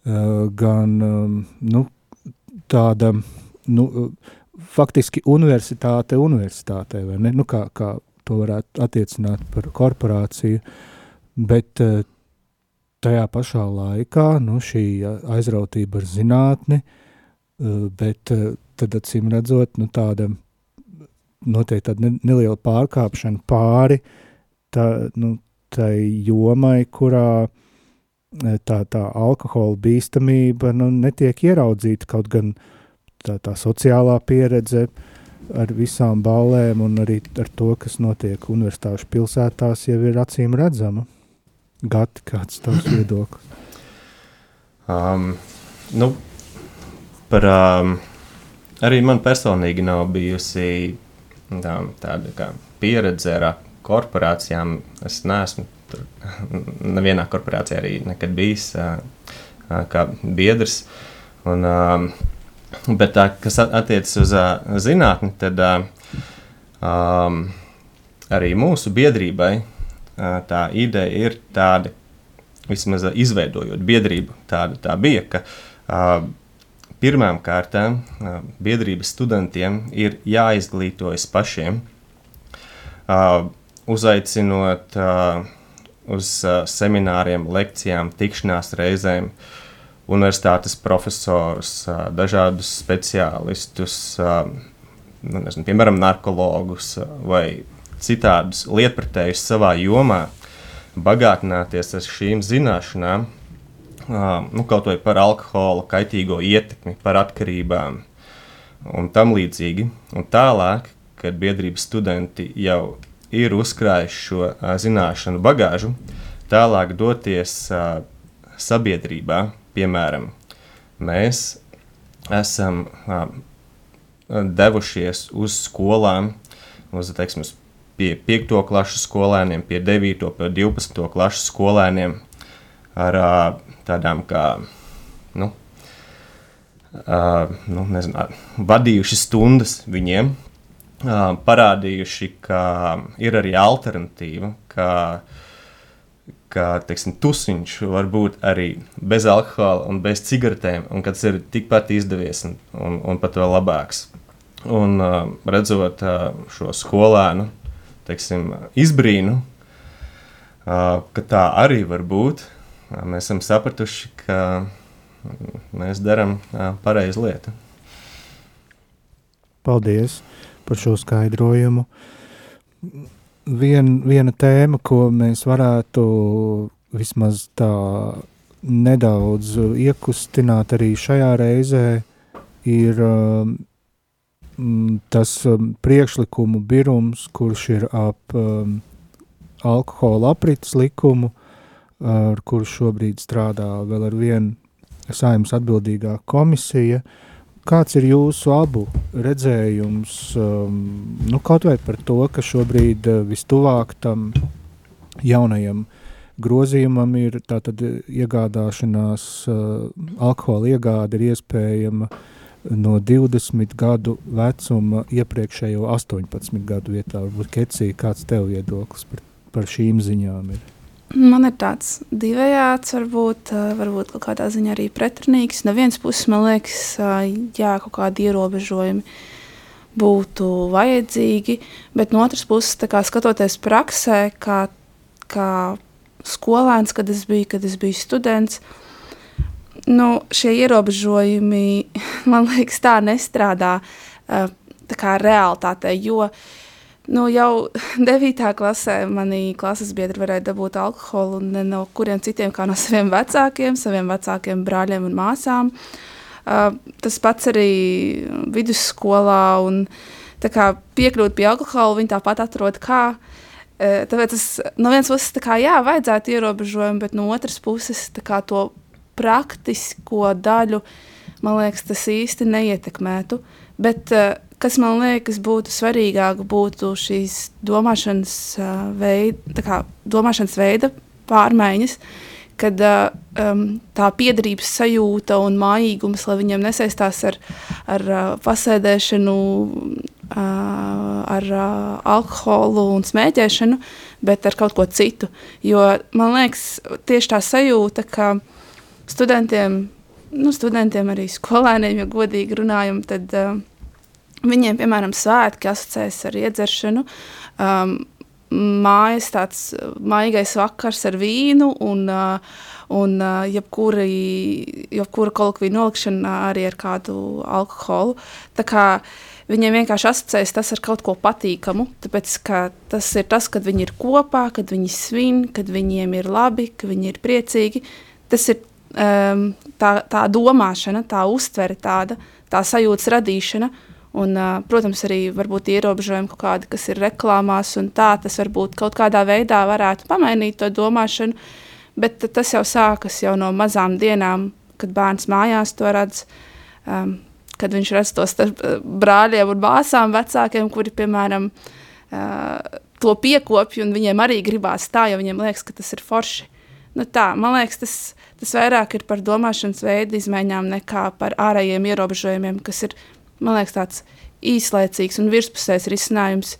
gan um, nu, tāda, nu, faktiski universitāte universitātē, vai ne? Nu, kā, kā to varētu attiecināt par korporāciju, bet uh, tajā pašā laikā nu, šī aizrautība ar zinātni, uh, bet uh, tad acīm redzot, nu, tāda noteikti tāda ne- neliela pārkāpšana pāri tā, nu, tai jomai, kurā eh, tā, tā alkohola bīstamība nu, netiek ieraudzīta, kaut gan tā, tā sociālā pieredze ar visām ballēm un arī ar to, kas notiek universitāšu pilsētās, jau ir acīm redzama. Gati, kāds tavs viedoklis? Um, nu, par, um, arī man personīgi nav bijusi tā, tāda kā pieredze ar korporācijām. Es neesmu tur (laughs) nevienā korporācijā arī nekad bijis uh, uh, kā biedrs. Un, um, bet tā, kas at- attiecas uz uh, zinātni, tad uh, um, arī mūsu biedrībai uh, tā ideja ir tāda, vismaz ā, izveidojot biedrību, tāda tā bija, ka uh, pirmām kārtām uh, biedrības studentiem ir jāizglītojas pašiem, uh, uzaicinot uh, uz uh, semināriem, lekcijām, tikšanās reizēm, universitātes profesorus, uh, dažādus speciālistus, nu, nezinu, piemēram, narkologus vai citādus lietpratējus savā jomā, bagātināties ar šīm zināšanām, nu, kaut vai par alkohola kaitīgo ietekmi, par atkarībām un tam līdzīgi. Un tālāk, kad biedrības studenti jau ir uzkrājuši šo zināšanu bagāžu, tālāk doties sabiedrībā, piemēram, mēs esam uh, devušies uz skolām, uz teiksim, pie 5. klases skolēniem, pie 9. un 12. klases skolēniem ar uh, tādām kā nu, uh, nu, nezinu, vadījuši stundas viņiem, uh, parādījuši, ka ir arī alternatīva, ka, ka teiksim, tusiņš var būt arī bez alkohola un bez cigaretēm, un ka tas ir tikpat izdevies un, un, un pat vēl labāks. Un uh, redzot uh, šo skolēnu teiksim, izbrīnu, uh, ka tā arī var būt, uh, mēs esam sapratuši, ka mēs darām pareizu lietu. Paldies par šo skaidrojumu. Vien, viena tēma, ko mēs varētu vismaz tā nedaudz iekustināt arī šajā reizē, ir um, tas um, priekšlikumu birums, kurš ir ap um, alkohola aprits likumu, ar kuru šobrīd strādā vēl ar vienu saimnes atbildīgā komisija. Kāds ir jūsu abu redzējums, um, nu, kaut vai par to, ka šobrīd uh, vistuvāk tam jaunajam grozījumam ir tātad iegādāšanās, uh, alkohola iegāde ir iespējama no 20 gadu vecuma iepriekšējo 18 gadu vietā. Varbūt Kecija, kāds tev viedoklis par, par šīm ziņām ir? Man ir tāds divējāds, varbūt, varbūt kādā ziņā arī pretrunīgs. No vienas puses, man liekas, jā, kaut kādi ierobežojumi būtu vajadzīgi, bet no otras puses, kā skatoties praksē, kā, kā skolēns, kad es biju, kad es biju students, nu, šie ierobežojumi, (laughs) man liekas, tā nestrādā tā kā realitātē, jo uh, Nu, jau (laughs) 9. klasē manī klases biedri varēja dabūt alkoholu ne no kuriem citiem kā no saviem vecākiem, saviem vecākiem brāļiem un māsām. Uh, tas pats arī vidusskolā un kā, piekļūt pie alkohola, viņi tāpat atrod kā. Uh, tāpēc tas no vienas puses kā, jā, vajadzētu ierobežojumu, bet no otras puses kā, to praktisko daļu, man liekas, tas īsti neietekmētu. Bet uh, kas man liekas būtu svarīgāk, būtu šīs domāšanas, veida, kā, domāšanas veida pārmaiņas, kad um, tā piedarības sajūta un mājīgums, lai viņiem nesaistās ar, ar pasēdēšanu, ar alkoholu un smēķēšanu, bet ar kaut ko citu. Jo man liekas, tieši tā sajūta, ka studentiem, nu, studentiem arī skolēniem, ja godīgi runājam, tad uh, Viņiem, piemēram, svētki asociējas ar iedzeršanu. Um, mājas tāds maigais vakars ar vīnu un, uh, un uh, jebkura, jebkura kolekvija nolikšana arī ar kādu alkoholu. Tā kā viņiem vienkārši asociējas tas ar kaut ko patīkamu, tāpēc ka tas ir tas, kad viņi ir kopā, kad viņi svin, kad viņiem ir labi, ka viņi ir priecīgi. Tas ir um, tā, tā domāšana, tā uztvere tāda, tā sajūtas radīšana, Un, protams, arī varbūt ierobežojumi kaut kādi, kas ir reklāmās, un tā tas varbūt kaut kādā veidā varētu pamainīt to domāšanu. Bet tas jau sākas jau no mazām dienām, kad bērns mājās to redz. Um, kad viņš redz to starp brāļiem un māsām, vecākiem, kuri, piemēram, uh, to piekopja, un viņiem arī gribās tā, jo viņiem liekas, ka tas ir forši. Nu tā, man liekas, tas, tas vairāk ir par domāšanas veidu izmaiņām nekā par ārējiem ierobežojumiem, kas ir man liekas, tāds īslaicīgs un virspusējs risinājums,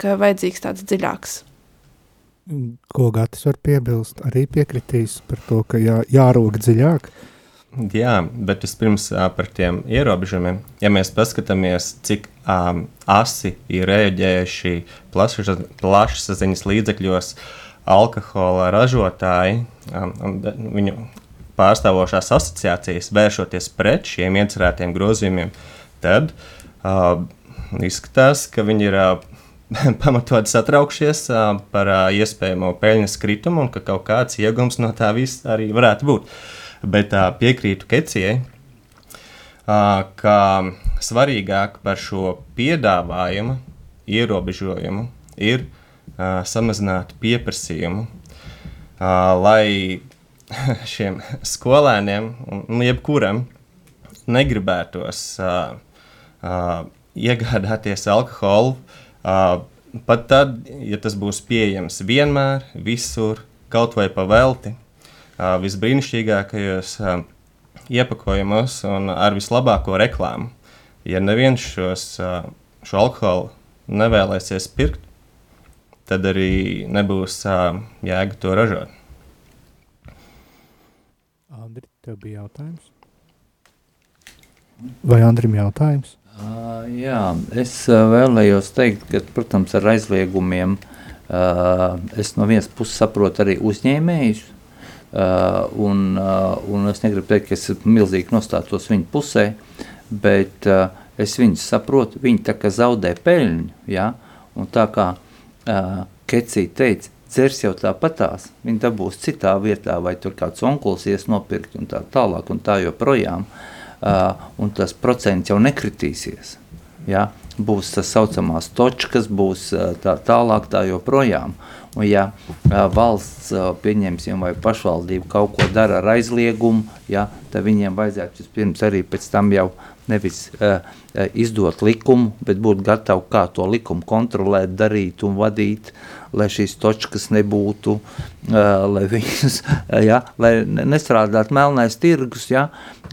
ka vajadzīgs tāds dziļāks. Ko Gatis var piebilst? Arī piekritīs par to, ka jā, jārūk dziļāk. Jā, bet vispirms par tiem ierobežojumiem. Ja mēs paskatāmies, cik um, asi ir rēģējuši plašsaziņas līdzekļos alkohola ražotāji um, un viņu pārstāvošās asociācijas vēršoties pret šiem iecerētiem grozījumiem, uh, tad uh, izskatās, ka viņi ir uh, (laughs) pamatot satraukšies uh, par uh, iespējamo peļņas kritumu un ka kaut kāds iegums no tā viss arī varētu būt. Bet uh, piekrītu Kecijai, uh, ka svarīgāk par šo piedāvājumu ierobežojumu ir uh, samazināt pieprasījumu, uh, lai (laughs) šiem skolēniem, un jebkuram, negribētos uh, uh, iegādāties alkoholu, uh, pat tad, ja tas būs pieejams vienmēr, visur, kaut vai pa velti, uh, visbrīnišķīgākajos uh, iepakojumos un ar vislabāko reklāmu. Ja neviens šos, uh, šo alkoholu nevēlēsies pirkt, tad arī nebūs uh, jēga to ražot. Andri, tev bija jautājums? Vai Andrim jautājums? Uh, jā, es vēlējos teikt, ka, protams, ar aizliegumiem uh, es no vienas puses saprotu arī uzņēmējus, uh, un, un es negribu teikt, ka es milzīgi nostātos viņu pusē, bet es viņus saprotu, viņi tā kā zaudē peļņu, ja? un tā kā Kecī teica, dzers jau tāpatās, viņi dabūs citā vietā, vai tur kāds onkuls ies nopirkt un tā tālāk un tā joprojām. Uh, un tas procents jau nekritīsies. Ja? Būs tas saucamās točkas, būs uh, tā tālāk tā joprojām. Un ja uh, valsts, pieņemsim, vai pašvaldība kaut ko dara ar aizliegumu, ja, tad viņiem vajadzētu vispirms arī pēc tam jau nevis uh, izdot likumu, bet būt gatavi kā to likumu kontrolēt, darīt un vadīt, lai šīs točkas nebūtu, uh, lai viņas, ja, lai nestrādāt melnais tirgus, ja,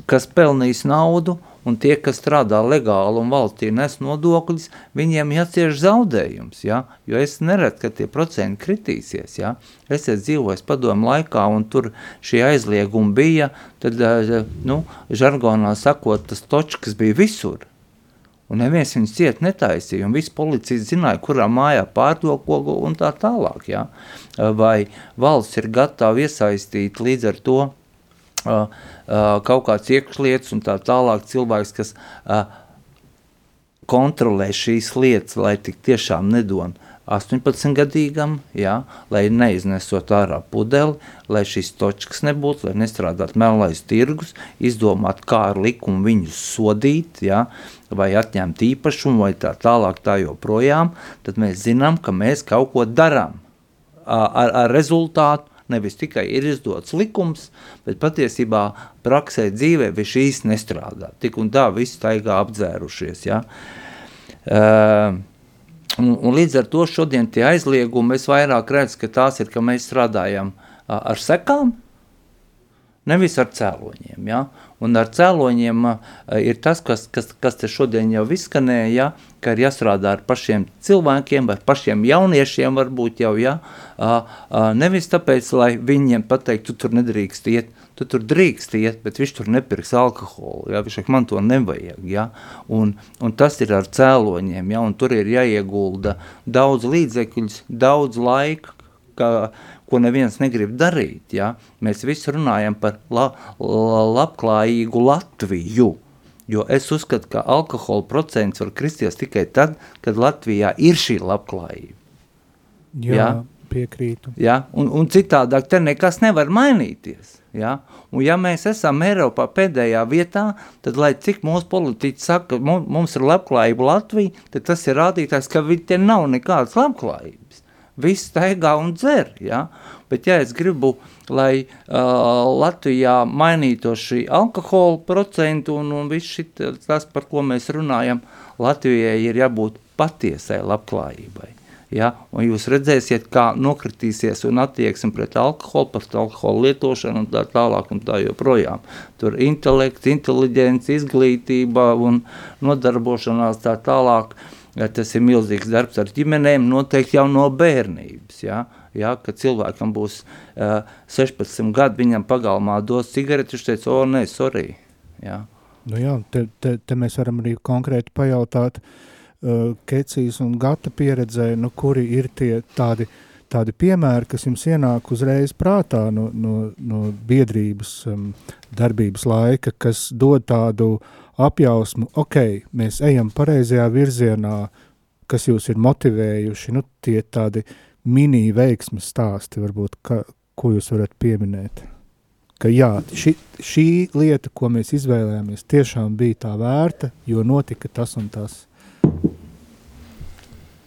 kas pelnīs naudu, un tie, kas strādā legāli un valstī nes nodokļus, viņiem jācieš zaudējums, ja? jo es neredzu, ka tie procenti kritīsies. Ja? Es esmu dzīvojis padomu laikā, un tur šie aizliegumi bija, tad, nu, žargonā sakot, tas točkas bija visur. Un neviens viņus ciet netaisīja, un visi policijas zināja, kurā mājā pārdot ko un tā tālāk. Ja? Vai valsts ir gatava iesaistīt līdz ar to kaut kāds iekšlietas un tā tālāk cilvēks, kas kontrolē šīs lietas, lai tik tiešām nedod 18-gadīgam, ja, lai neiznesot ārā pudeli, lai šīs točkas nebūtu, lai nestrādātu melnais tirgus, izdomāt, kā ar likumu viņus sodīt, ja, vai atņemt īpašumu, vai tā tālāk tā joprojām, tad mēs zinām, ka mēs kaut ko darām ar, ar rezultātu, nevis tikai ir izdots likums, bet patiesībā praksē dzīvē viņš īsti nestrādā. Tik un tā viss taigā apdzērušies, ja. Uh, Un, un līdz ar to šodien tie aizliegumi, es vairāk redzu, ka tās ir, ka mēs strādājam ar sekām, nevis ar cēloņiem. Ja? Un ar cēloņiem uh, ir tas, kas, kas, kas te šodien jau izskanēja, ja? ka ir jāstrādā ar pašiem cilvēkiem, ar pašiem jauniešiem varbūt jau, ja? nevis tāpēc, lai viņiem pateikt, tu tur nedrīkst iet, tu tur drīkst iet, bet viņš tur nepirks alkoholu, ja? viņš saka, man to nevajag, ja? un, un tas ir ar cēloņiem, ja? un tur ir jāiegulda daudz līdzekļus, daudz laika, ka, ko neviens negrib darīt. Ja? Mēs visi runājam par la, la, labklājīgu Latviju. Jo es uzskatu, ka alkohola procents var kristies tikai tad, kad Latvijā ir šī labklājība. Jā, ja? piekrītu. Ja? Un, un citādāk te nekas nevar mainīties. Ja? Un ja mēs esam Eiropā pēdējā vietā, tad, lai cik mūsu politiķi saka, mums ir labklājība Latvija, tad tas ir rādītājs, ka viņi te nav nekādas labklājības viss staigā un dzer. Ja? Bet, ja es gribu, lai uh, Latvijā mainītos šī alkohola procentu un, un viss šit, tas, par ko mēs runājam, Latvijai ir jābūt patiesai labklājībai. Ja? Un jūs redzēsiet, kā nokritīsies un attieksme pret alkoholu, pret alkoholu lietošanu un tā tālāk un tā joprojām. Tur intelekts, inteliģents, izglītība un nodarbošanās tā tālāk – ja tas ir milzīgs darbs ar ģimenēm, noteikti jau no bērnības. Ja? Ja, kad cilvēkam būs uh, 16 gadi, viņam pagalmā dos cigareti, viņš teica, o, nē, sorry. Ja. Nu jā, te, te, te mēs varam arī konkrēti pajautāt uh, Kecijas un Gata pieredzē, nu, kuri ir tie tādi, tādi piemēri, kas jums ienāk uzreiz prātā no, no, no biedrības um, darbības laika, kas dod tādu apjausmu, ok, mēs ejam pareizajā virzienā, kas jūs ir motivējuši, nu tie tādi mini veiksmes stāsti varbūt, ka, ko jūs varat pieminēt. Ka jā, ši, šī lieta, ko mēs izvēlējāmies, tiešām bija tā vērta, jo notika tas un tas.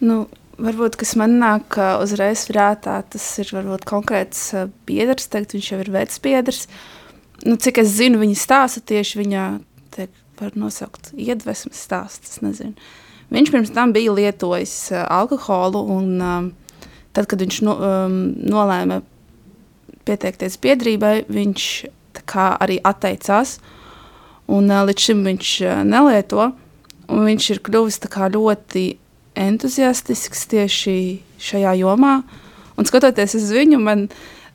Nu, varbūt, kas man nāk uzreiz prātā, tas ir varbūt konkrēts uh, biedrs, tagad viņš jau ir vecs biedrs. Nu, cik es zinu viņa stāstu, tieši viņa, tiek, var nosaukt iedvesmas stāsts. Viņš pirms tam bija lietojis uh, alkoholu un um, tad, kad viņš no, um, nolēma pieteikties biedrībai, viņš arī atteicās un uh, līdz šim viņš uh, nelieto, un viņš ir kļuvis ļoti entuziastisks tieši šajā jomā. Un skatoties uz viņu, man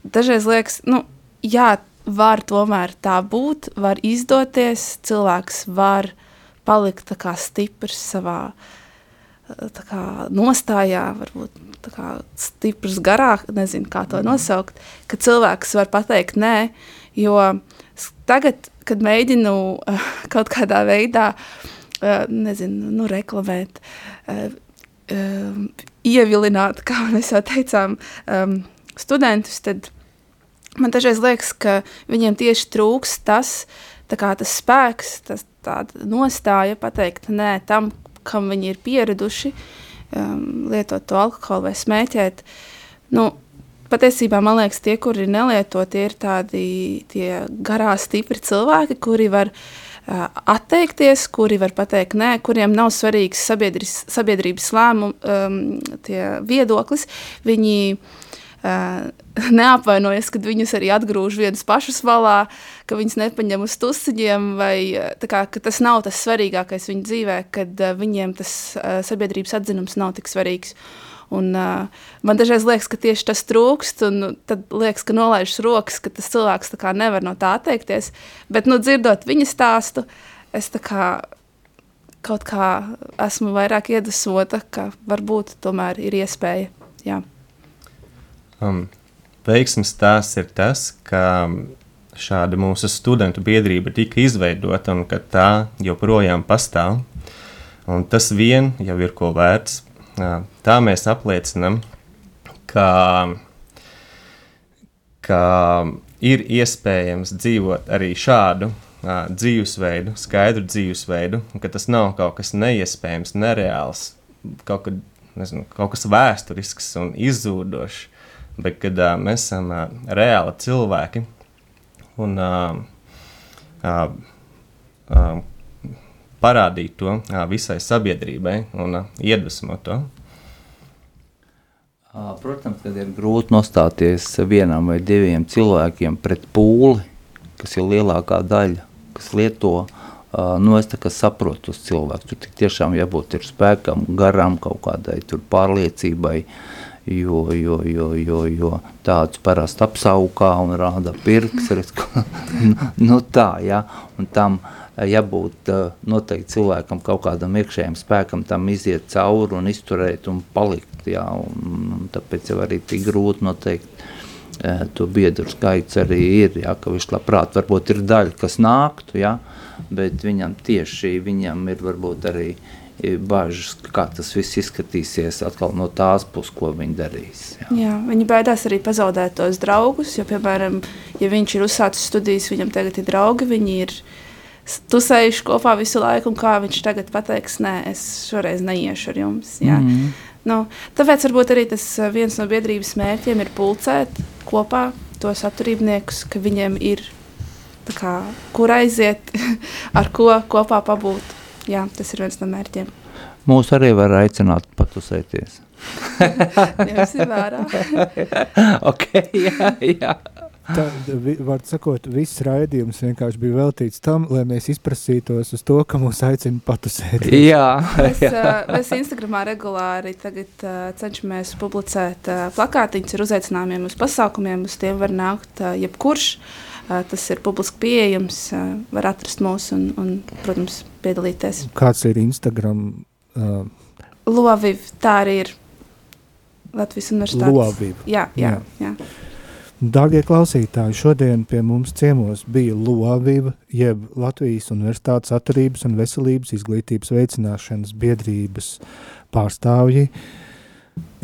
dažreiz liekas, nu, jā, var tomēr tā būt, var izdoties, cilvēks var palikt kā stiprs savā kā, nostājā, varbūt kā stiprs garā, nezinu, kā to nosaukt, ka cilvēks var pateikt nē, jo tagad, kad mēģinu uh, (laughs) kaut kādā veidā, uh, nezinu, nu, reklamēt, um, ievilināt, (laughs) kā mēs jau teicām, um, studentus, tad man dažreiz liekas, ka viņiem tieši trūks tas, kā, tas spēks, tas tāda nostāja pateikt nē tam, kam viņi ir pieraduši, um, lietot to alkoholu vai smēķēt. Nu, patiesībā man liekas, tie, kuri nelieto, tie ir tādi tie garā, stipri cilvēki, kuri var uh, atteikties, kuri var pateikt nē, kuriem nav svarīgs sabiedrības lēmums, um, viedoklis. Viņi uh, (laughs) neapvainojas, kad viņus arī atgrūž vienus pašus valā, ka viņus nepaņem uz tusiņiem, vai kā, tas nav tas svarīgākais viņu dzīvē, kad viņiem tas sabiedrības atzinums nav tik svarīgs. Un, uh, man dažreiz liekas, ka tieši tas trūkst, un tad liekas, ka nolaižas rokas, ka tas cilvēks nevar no tā atteikties. Bet, nu, dzirdot viņa stāstu, es kā, kaut kā esmu vairāk iedvesmota, ka varbūt tomēr ir iespēja. Jā. Um, veiksmes stāsts ir tas, ka šāda mūsu studentu biedrība tika izveidota un ka tā joprojām pastāv. Un tas vien jau ir ko vērts Tā mēs apliecinam, ka, ka ir iespējams dzīvot arī šādu uh, dzīvesveidu, skaidru dzīvesveidu, un ka tas nav kaut kas neiespējams, nereāls, kaut, kad, nezinu, kaut kas vēsturisks un izzūdošs, bet kad uh, mēs esam uh, reāli cilvēki un uh, uh, uh, parādīt to uh, visai sabiedrībai un uh, iedvesmot to. Protams, kad ir grūti nostāties vienam vai diviem cilvēkiem pret pūli, kas ir lielākā daļa, kas lieto, nu es tā kā saprotu tos cilvēkus, tur tiešām jābūt ir spēkam, garam kaut kādai tur pārliecībai, jo, jo, jo, jo, jo. Tāds parasti apsaukā un rāda pirks, (laughs) nu, tā, ja, un tam, uh, jābūt noteikti cilvēkam kaut kādam iekšējam spēkam tam iziet cauri un izturēt un palikt, jā, un, un tāpēc jau arī tik grūti noteikt to biedru skaits arī ir, jā, ka viņš labprāt varbūt ir daļa, kas nāktu, jā, bet viņam tieši, viņam ir varbūt arī bažas, kā tas viss izskatīsies atkal no tās puses, ko viņi darīs. Jā. jā, viņi baidās arī pazaudēt tos draugus, jo, piemēram, ja viņš ir uzsācis studijas, viņam tagad ir draugi, viņi ir tusējuši kopā visu laiku, un kā viņš tagad pateiks, nē, es šoreiz neiešu ar jums. Jā. Mm -hmm. nu, tāpēc varbūt arī tas eh, viens no biedrības mērķiem ir pulcēt kopā tos atturībniekus, ka viņiem ir kā, kur aiziet, (laughs) ar ko kopā pabūt. Jā, tas ir viens no mērķiem. Mūs arī var aicināt patusēties. (laughs) Ņemsim vērā. (laughs) ok, jā, jā. Tā, var sakot, viss raidījums vienkārši bija veltīts tam, lai mēs izprasītos uz to, ka mūs aicina patusēt. Jā. mēs, (laughs) uh, mēs Instagramā regulāri tagad uh, cenšamies publicēt uh, plakātiņus ar uzaicinājumiem uz pasākumiem, uz tiem var nākt uh, jebkurš. Uh, tas ir publiski pieejams, uh, var atrast mūs un, un, protams, piedalīties. Kāds ir Instagram? Uh... Loviv, tā arī ir Latvijas universitātes. Loviv. Jā, jā, jā. jā. Dārgie klausītāji, šodien pie mums ciemos bija Loavība, jeb Latvijas Universitātes atturības un veselības izglītības veicināšanas biedrības pārstāvji.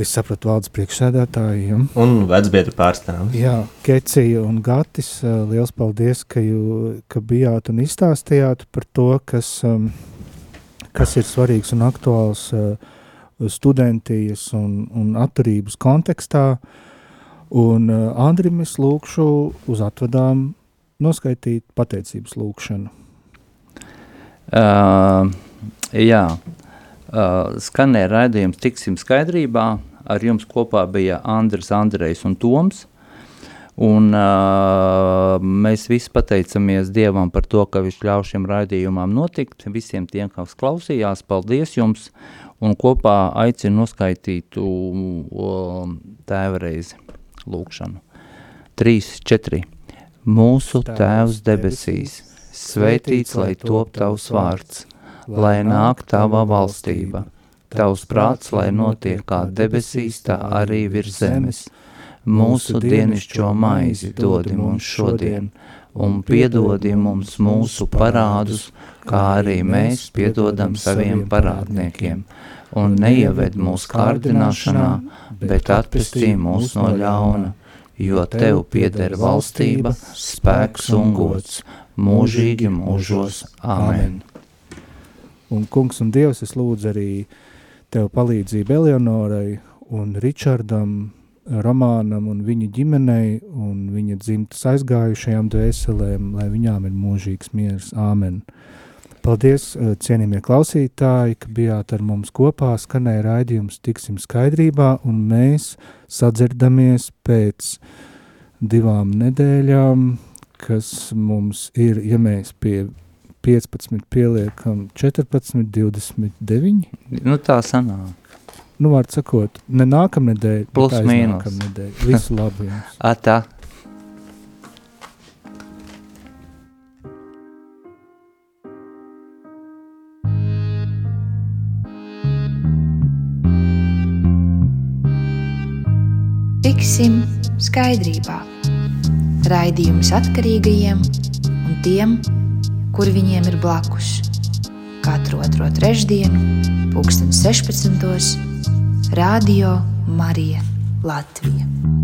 Es sapratu valdes priekšsēdētājiem. Un vecbiedru pārstāvji. Jā, Kecija un Gatis, liels paldies, ka, jū, ka bijāt un izstāstījāt par to, kas, kas ir svarīgs un aktuāls studentijas un, un atturības kontekstā. Un uh, Andrim es lūkšu uz atvadām noskaitīt pateicības lūkšanu. Uh, jā, skanēja raidījums Tiksim skaidrībā. Ar jums kopā bija Andris, Andrejs un Toms. Un, uh, mēs visi pateicamies Dievam par to, ka Viņš ļauj šiem raidījumam notikt. Visiem tiem, kas klausījās, paldies jums! Un kopā aicinu noskaitīt uh, tēvreizi lūkšanu. 3, 4. Mūsu Tēvs debesīs, svētīts lai top tavs vārds, lai nāk tava valstība, tavs prāts, lai notiek kā debesīs, tā arī virs zemes. Mūsu dienišķo maizi dodi mums šodien, un piedodi mums mūsu parādus, kā arī mēs piedodam saviem parādniekiem, un neieved mūsu kārdināšanā, bet atpestī mūs no ļauna, jo Tev pieder valstība, spēks un gods, mūžīgi mūžos. Āmen. Un kungs un Dievs, es lūdzu arī Tev palīdzību Eleonorai un Ričardam, Romānam un viņa ģimenei un viņa dzimtas aizgājušajām dvēselēm, lai viņām ir mūžīgs miers. Āmen. Paldies, cienījamie klausītāji, ka bijāt ar mums kopā, skanēja raidījums Tiksim skaidrībā, un mēs sadzirdamies pēc divām nedēļām, kas mums ir, ja mēs pie 15 pieliekam 14, 29. Nu tā sanāk. Nu, var sakot, ne nākamnedēļ, Plus bet mīnus. aiznākamnedēļ. Visu labu jums! (laughs) Atā. Tiksim skaidrībā. Raidījums atkarīgajiem un tiem, kur viņiem ir blakus. Katru otro trešdienu, pulksten 16. Radio Marija Latvija.